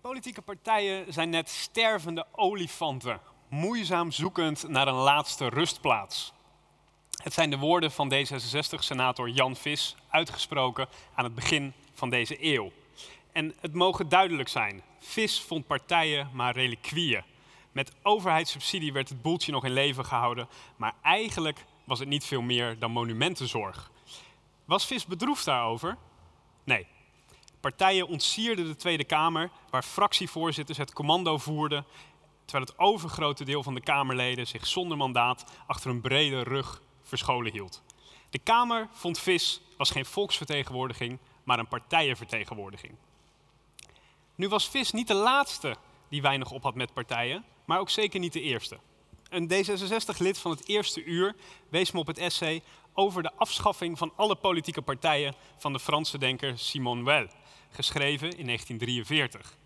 Politieke partijen zijn net stervende olifanten, moeizaam zoekend naar een laatste rustplaats. Het zijn de woorden van D66-senator Jan Vis, uitgesproken aan het begin van deze eeuw. En het mogen duidelijk zijn, Vis vond partijen maar reliquieën. Met overheidssubsidie werd het boeltje nog in leven gehouden, maar eigenlijk was het niet veel meer dan monumentenzorg. Was Vis bedroefd daarover? Nee, Partijen ontsierden de Tweede Kamer, waar fractievoorzitters het commando voerden, terwijl het overgrote deel van de Kamerleden zich zonder mandaat achter een brede rug verscholen hield. De Kamer, vond Vis, was geen volksvertegenwoordiging, maar een partijenvertegenwoordiging. Nu was Vis niet de laatste die weinig op had met partijen, maar ook zeker niet de eerste. Een D66-lid van het eerste uur wees me op het essay over de afschaffing van alle politieke partijen van de Franse denker Simone Weil geschreven in 1943.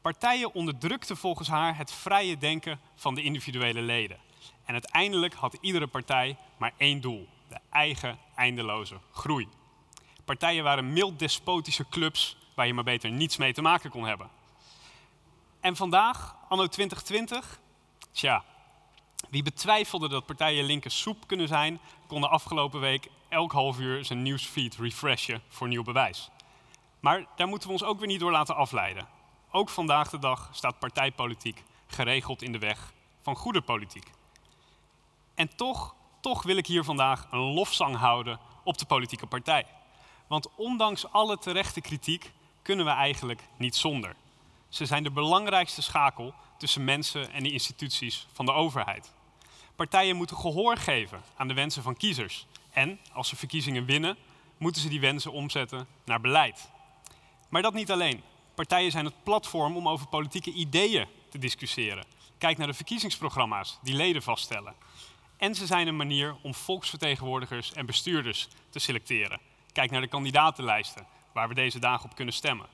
Partijen onderdrukten volgens haar het vrije denken van de individuele leden. En uiteindelijk had iedere partij maar één doel: de eigen eindeloze groei. Partijen waren mild despotische clubs waar je maar beter niets mee te maken kon hebben. En vandaag, anno 2020, tja, wie betwijfelde dat partijen linker soep kunnen zijn, kon de afgelopen week elk half uur zijn nieuwsfeed refreshen voor nieuw bewijs. Maar daar moeten we ons ook weer niet door laten afleiden. Ook vandaag de dag staat partijpolitiek geregeld in de weg van goede politiek. En toch, toch wil ik hier vandaag een lofzang houden op de politieke partij. Want ondanks alle terechte kritiek kunnen we eigenlijk niet zonder. Ze zijn de belangrijkste schakel tussen mensen en de instituties van de overheid. Partijen moeten gehoor geven aan de wensen van kiezers. En als ze verkiezingen winnen, moeten ze die wensen omzetten naar beleid. Maar dat niet alleen. Partijen zijn het platform om over politieke ideeën te discussiëren. Kijk naar de verkiezingsprogramma's die leden vaststellen. En ze zijn een manier om volksvertegenwoordigers en bestuurders te selecteren. Kijk naar de kandidatenlijsten waar we deze dagen op kunnen stemmen.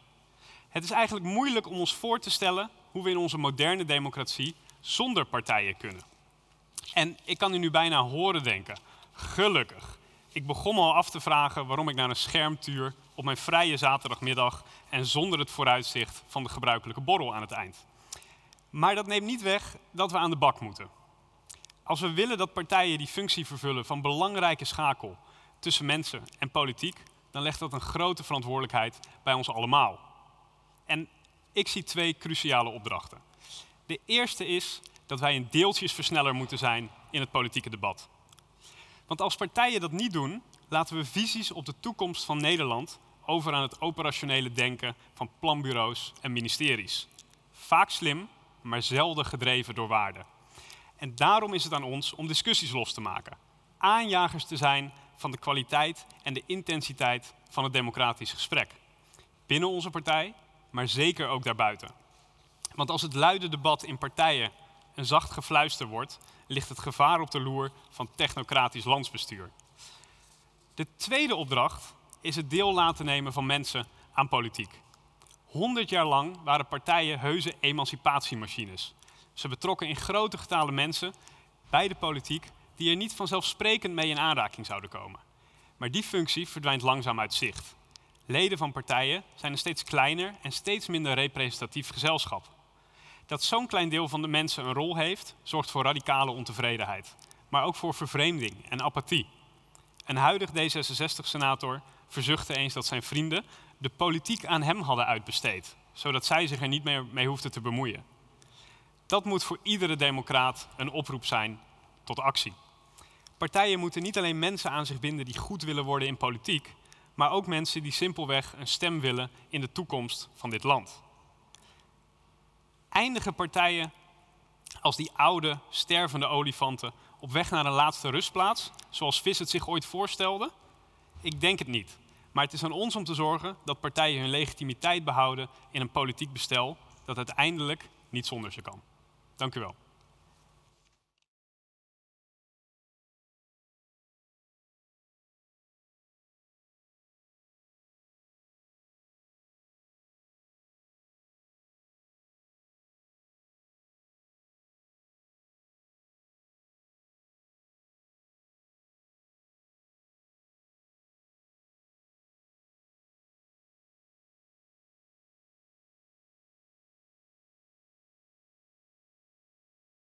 Het is eigenlijk moeilijk om ons voor te stellen hoe we in onze moderne democratie zonder partijen kunnen. En ik kan u nu bijna horen denken, gelukkig. Ik begon al af te vragen waarom ik naar een scherm tuur op mijn vrije zaterdagmiddag en zonder het vooruitzicht van de gebruikelijke borrel aan het eind. Maar dat neemt niet weg dat we aan de bak moeten. Als we willen dat partijen die functie vervullen van belangrijke schakel tussen mensen en politiek, dan legt dat een grote verantwoordelijkheid bij ons allemaal. En ik zie twee cruciale opdrachten. De eerste is dat wij een deeltjesversneller moeten zijn in het politieke debat. Want als partijen dat niet doen, laten we visies op de toekomst van Nederland over aan het operationele denken van planbureaus en ministeries. Vaak slim, maar zelden gedreven door waarde. En daarom is het aan ons om discussies los te maken. Aanjagers te zijn van de kwaliteit en de intensiteit van het democratisch gesprek. Binnen onze partij, maar zeker ook daarbuiten. Want als het luide debat in partijen een zacht gefluister wordt, ligt het gevaar op de loer van technocratisch landsbestuur. De tweede opdracht is het deel laten nemen van mensen aan politiek. Honderd jaar lang waren partijen heuse emancipatiemachines. Ze betrokken in grote getalen mensen bij de politiek die er niet vanzelfsprekend mee in aanraking zouden komen. Maar die functie verdwijnt langzaam uit zicht. Leden van partijen zijn een steeds kleiner en steeds minder representatief gezelschap. Dat zo'n klein deel van de mensen een rol heeft, zorgt voor radicale ontevredenheid, maar ook voor vervreemding en apathie. Een huidig D66-senator verzuchtte eens dat zijn vrienden de politiek aan hem hadden uitbesteed, zodat zij zich er niet meer mee hoefden te bemoeien. Dat moet voor iedere democraat een oproep zijn tot actie. Partijen moeten niet alleen mensen aan zich binden die goed willen worden in politiek, maar ook mensen die simpelweg een stem willen in de toekomst van dit land. Eindigen partijen als die oude, stervende olifanten op weg naar een laatste rustplaats, zoals Vis het zich ooit voorstelde? Ik denk het niet. Maar het is aan ons om te zorgen dat partijen hun legitimiteit behouden in een politiek bestel dat uiteindelijk niet zonder ze kan. Dank u wel.